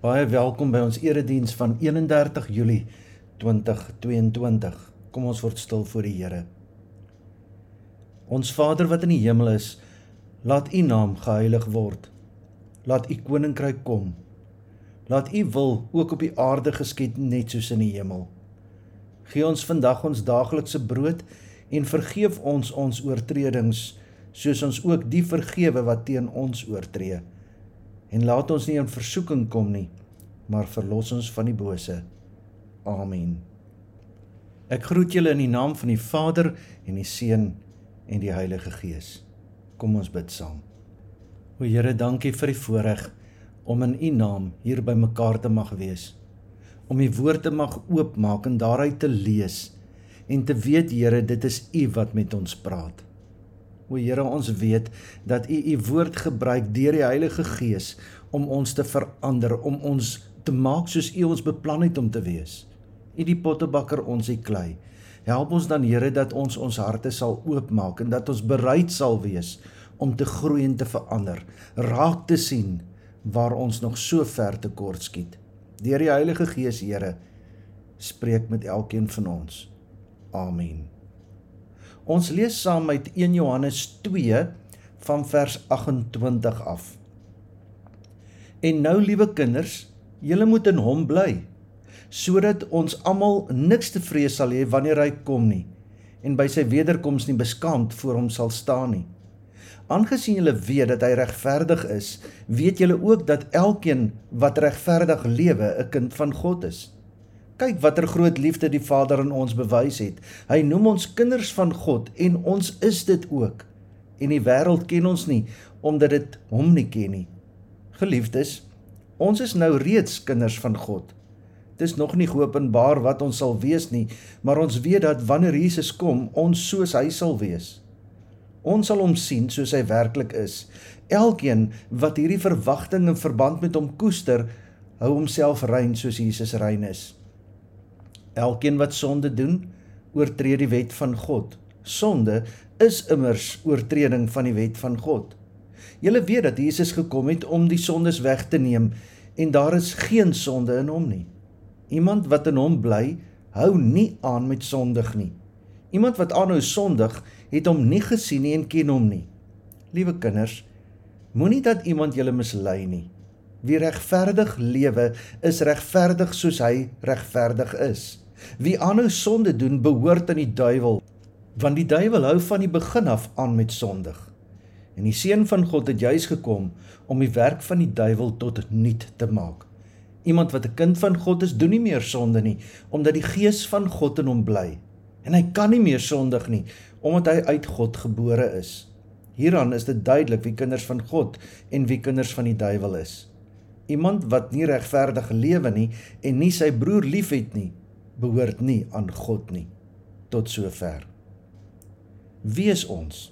Baie welkom by ons erediens van 31 Julie 2022. Kom ons word stil voor die Here. Ons Vader wat in die hemel is, laat U naam geheilig word. Laat U koninkryk kom. Laat U wil ook op die aarde geskied net soos in die hemel. Gee ons vandag ons daaglikse brood en vergeef ons ons oortredings soos ons ook die vergewe wat teen ons oortree en laat ons nie in versoeking kom nie, maar verlos ons van die bose. Amen. Ek groet julle in die naam van die Vader en die Seun en die Heilige Gees. Kom ons bid saam. O Here, dankie vir die voorreg om in U naam hier by mekaar te mag wees. Om U woord te mag oopmaak en daaruit te lees en te weet Here, dit is U wat met ons praat. O Here, ons weet dat U U woord gebruik deur die Heilige Gees om ons te verander, om ons te maak soos U ons beplan het om te wees. U die pottebakker, ons die klei. Help ons dan Here dat ons ons harte sal oopmaak en dat ons bereid sal wees om te groei en te verander, raak te sien waar ons nog so ver tekort skiet. Deur die Heilige Gees, Here, spreek met elkeen van ons. Amen. Ons lees saam uit 1 Johannes 2 van vers 28 af. En nou liewe kinders, julle moet in hom bly sodat ons almal niks te vrees sal hê wanneer hy kom nie en by sy wederkoms nie beskaamd voor hom sal staan nie. Aangesien julle weet dat hy regverdig is, weet julle ook dat elkeen wat regverdig lewe 'n kind van God is. Kyk watter groot liefde die Vader aan ons bewys het. Hy noem ons kinders van God en ons is dit ook. En die wêreld ken ons nie omdat dit hom nie ken nie. Geliefdes, ons is nou reeds kinders van God. Dit is nog nie geopenbaar wat ons sal wees nie, maar ons weet dat wanneer Jesus kom, ons soos hy sal wees. Ons sal hom sien soos hy werklik is. Elkeen wat hierdie verwagting in verband met hom koester, hou homself rein soos Jesus rein is. Elkeen wat sonde doen, oortree die wet van God. Sonde is immers oortreding van die wet van God. Julle weet dat Jesus gekom het om die sondes weg te neem en daar is geen sonde in hom nie. Iemand wat in hom bly, hou nie aan met sondig nie. Iemand wat aanhou sondig, het hom nie gesien nie en ken hom nie. Liewe kinders, moenie dat iemand julle mislei nie. Wie regverdig lewe, is regverdig soos hy regverdig is. Wie aanhou sonde doen, behoort aan die duiwel, want die duiwel hou van die begin af aan met sondig. En die seun van God het juis gekom om die werk van die duiwel tot nul te maak. Iemand wat 'n kind van God is, doen nie meer sonde nie, omdat die gees van God in hom bly. En hy kan nie meer sondig nie, omdat hy uit God gebore is. Hieraan is dit duidelik wie kinders van God en wie kinders van die duiwel is. Iemand wat nie regverdig lewe nie en nie sy broer liefhet nie, behoort nie aan God nie. Tot sover. Wie is ons?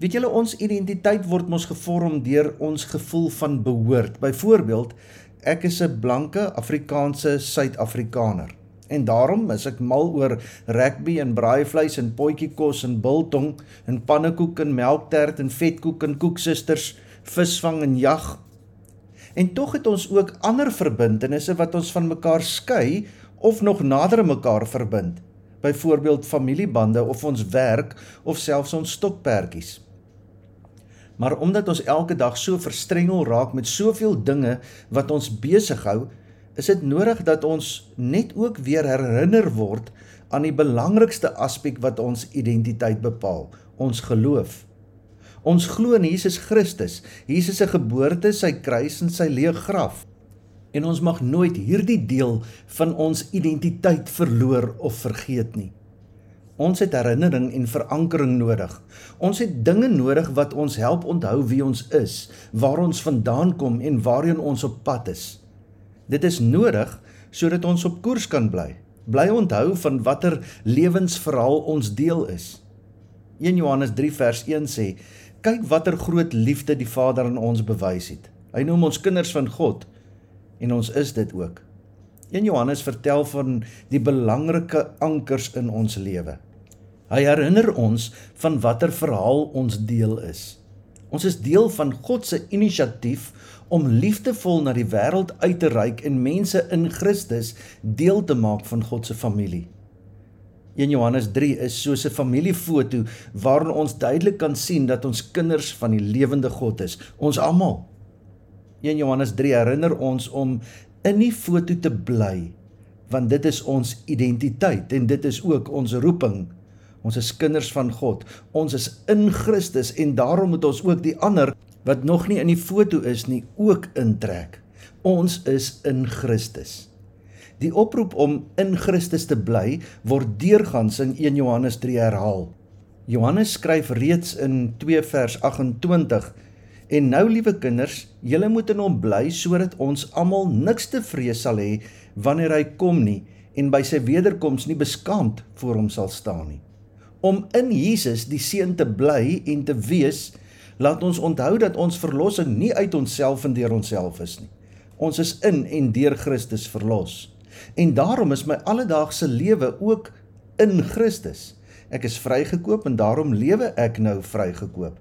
Weet julle ons identiteit word mos gevorm deur ons gevoel van behoort. Byvoorbeeld, ek is 'n blanke Afrikaanse Suid-Afrikaner en daarom is ek mal oor rugby en braaivleis en potjiekos en biltong en pannekoek en melktert en vetkoek en koeksusters, visvang en jag. En tog het ons ook ander verbintenisse wat ons van mekaar skei of nog nader aan mekaar verbind. Byvoorbeeld familiebande of ons werk of selfs ons stokperdjies. Maar omdat ons elke dag so verstrengel raak met soveel dinge wat ons besig hou, is dit nodig dat ons net ook weer herinner word aan die belangrikste aspek wat ons identiteit bepaal, ons geloof. Ons glo in Jesus Christus, Jesus se geboorte, sy kruis en sy leë graf en ons mag nooit hierdie deel van ons identiteit verloor of vergeet nie. Ons het herinnering en verankering nodig. Ons het dinge nodig wat ons help onthou wie ons is, waar ons vandaan kom en waarheen ons op pad is. Dit is nodig sodat ons op koers kan bly. Bly onthou van watter lewensverhaal ons deel is. 1 Johannes 3 vers 1 sê: "Kyk watter groot liefde die Vader aan ons bewys het. Hy noem ons kinders van God." en ons is dit ook. 1 Johannes vertel van die belangrike ankers in ons lewe. Hy herinner ons van watter verhaal ons deel is. Ons is deel van God se inisiatief om liefdevol na die wêreld uit te reik en mense in Christus deel te maak van God se familie. 1 Johannes 3 is soos 'n familiefoto waarin ons duidelik kan sien dat ons kinders van die lewende God is, ons almal. 1 Johannes 3 herinner ons om in die foto te bly want dit is ons identiteit en dit is ook ons roeping. Ons is kinders van God. Ons is in Christus en daarom moet ons ook die ander wat nog nie in die foto is nie ook intrek. Ons is in Christus. Die oproep om in Christus te bly word deurgangs in 1 Johannes 3 herhaal. Johannes skryf reeds in 2 vers 28 En nou liewe kinders, julle moet in hom bly sodat ons almal niks te vrees sal hê wanneer hy kom nie en by sy wederkoms nie beskaamd voor hom sal staan nie. Om in Jesus die seun te bly en te wees, laat ons onthou dat ons verlossing nie uit onsself en deur onsself is nie. Ons is in en deur Christus verlos. En daarom is my alledaagse lewe ook in Christus. Ek is vrygekoop en daarom lewe ek nou vrygekoop.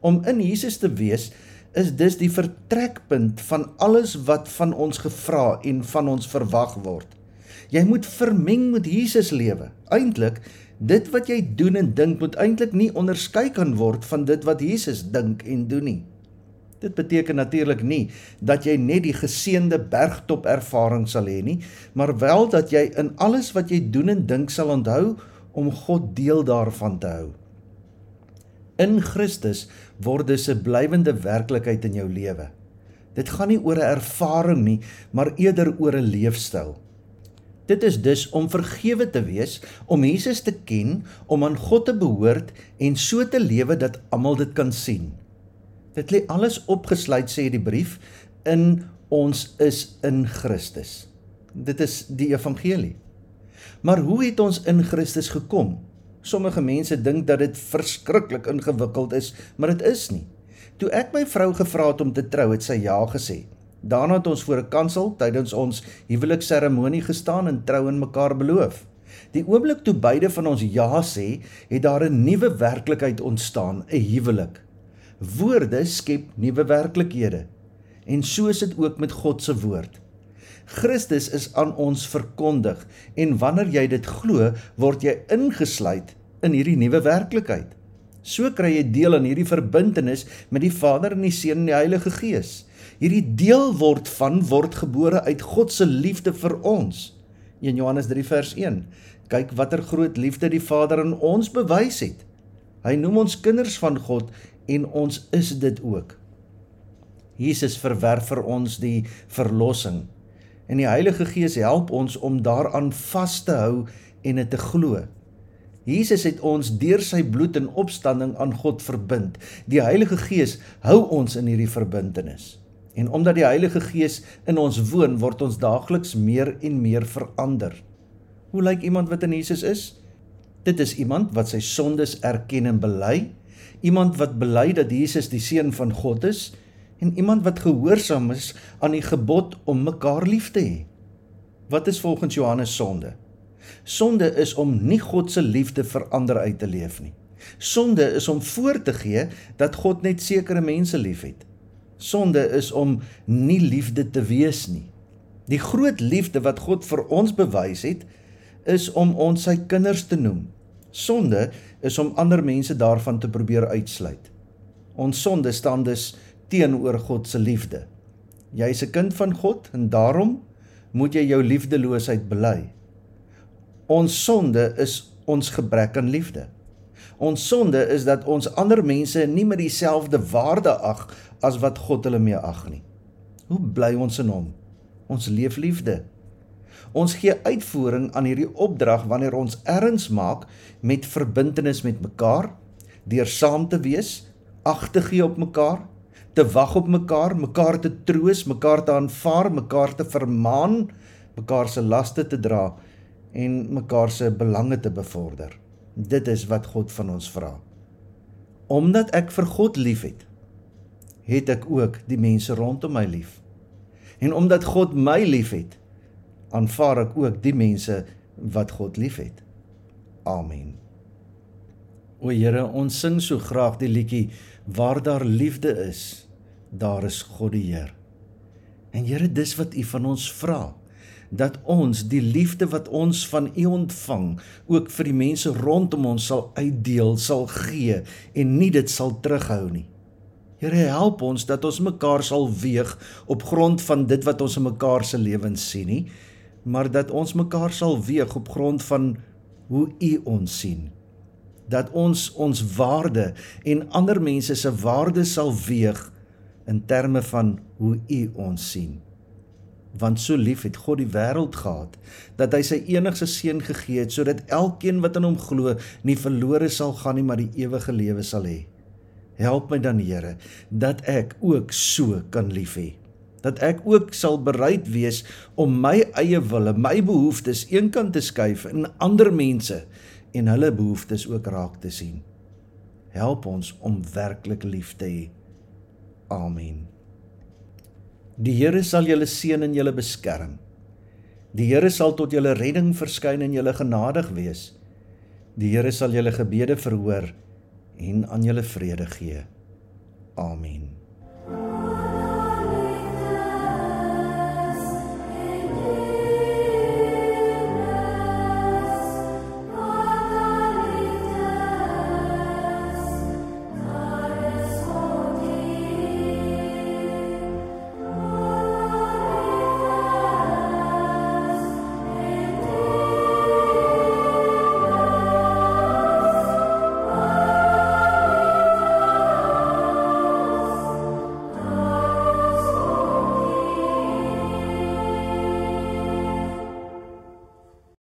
Om in Jesus te wees is dus die vertrekpunt van alles wat van ons gevra en van ons verwag word. Jy moet vermeng met Jesus lewe. Eintlik, dit wat jy doen en dink moet eintlik nie onderskei kan word van dit wat Jesus dink en doen nie. Dit beteken natuurlik nie dat jy net die geseënde bergtop ervaring sal hê nie, maar wel dat jy in alles wat jy doen en dink sal onthou om God deel daarvan te hou. In Christus word dit 'n blywende werklikheid in jou lewe. Dit gaan nie oor 'n ervaring nie, maar eerder oor 'n leefstyl. Dit is dus om vergewe te wees, om Jesus te ken, om aan God te behoort en so te lewe dat almal dit kan sien. Dit lê alles opgesluit sê die brief in ons is in Christus. Dit is die evangelie. Maar hoe het ons in Christus gekom? Sommige mense dink dat dit verskriklik ingewikkeld is, maar dit is nie. Toe ek my vrou gevra het om te trou, het sy ja gesê. Daarna het ons voor 'n kansel tydens ons huwelikseremonie gestaan en trou in mekaar beloof. Die oomblik toe beide van ons ja sê, het daar 'n nuwe werklikheid ontstaan, 'n huwelik. Woorde skep nuwe werklikhede. En so is dit ook met God se woord. Christus is aan ons verkondig en wanneer jy dit glo, word jy ingesluit in hierdie nuwe werklikheid. So kry jy deel aan hierdie verbintenis met die Vader en die Seun en die Heilige Gees. Hierdie deel word van word gebore uit God se liefde vir ons. 1 Johannes 3 vers 1. Kyk watter groot liefde die Vader aan ons bewys het. Hy noem ons kinders van God en ons is dit ook. Jesus verwerf vir ons die verlossing en die Heilige Gees help ons om daaraan vas te hou en dit te glo. Jesus het ons deur sy bloed en opstanding aan God verbind. Die Heilige Gees hou ons in hierdie verbintenis. En omdat die Heilige Gees in ons woon, word ons daagliks meer en meer verander. Hoe lyk iemand wat in Jesus is? Dit is iemand wat sy sondes erken en bely, iemand wat bely dat Jesus die seun van God is en iemand wat gehoorsaam is aan die gebod om mekaar lief te hê. Wat is volgens Johannes sonde? Sonde is om nie God se liefde vir ander uit te leef nie. Sonde is om voor te gee dat God net sekere mense liefhet. Sonde is om nie liefde te wees nie. Die groot liefde wat God vir ons bewys het, is om ons sy kinders te noem. Sonde is om ander mense daarvan te probeer uitsluit. Ons sonde staan dus teenoor God se liefde. Jy's 'n kind van God en daarom moet jy jou liefdeloosheid bely. Ons sonde is ons gebrek aan liefde. Ons sonde is dat ons ander mense nie met dieselfde waarde ag as wat God hulle mee ag nie. Hoe bly ons in hom? Ons leef liefde. Ons gee uitvoering aan hierdie opdrag wanneer ons erns maak met verbintenis met mekaar, deur saam te wees, ag te gee op mekaar, te wag op mekaar, mekaar te troos, mekaar te aanvaar, mekaar te vermaan, mekaar se laste te dra en mekaar se belange te bevorder. Dit is wat God van ons vra. Omdat ek vir God liefhet, het ek ook die mense rondom my lief. En omdat God my liefhet, aanvaar ek ook die mense wat God liefhet. Amen. O Here, ons sing so graag die liedjie Waar daar liefde is, daar is God die Heer. En Here, dis wat U van ons vra dat ons die liefde wat ons van U ontvang ook vir die mense rondom ons sal uitdeel, sal gee en nie dit sal terughou nie. Here help ons dat ons mekaar sal weeg op grond van dit wat ons in mekaar se lewens sien nie, maar dat ons mekaar sal weeg op grond van hoe U ons sien. Dat ons ons waarde en ander mense se waarde sal weeg in terme van hoe U ons sien want so lief het God die wêreld gehad dat hy sy enigste seun gegee het sodat elkeen wat in hom glo nie verlore sal gaan nie maar die ewige lewe sal hê. Help my dan Here dat ek ook so kan lief hê. Dat ek ook sal bereid wees om my eie wille, my behoeftes eenkant te skuif en ander mense en hulle behoeftes ook raak te sien. Help ons om werklik lief te hê. Amen. Die Here sal julle seën en julle beskerm. Die Here sal tot julle redding verskyn en julle genadig wees. Die Here sal julle gebede verhoor en aan julle vrede gee. Amen.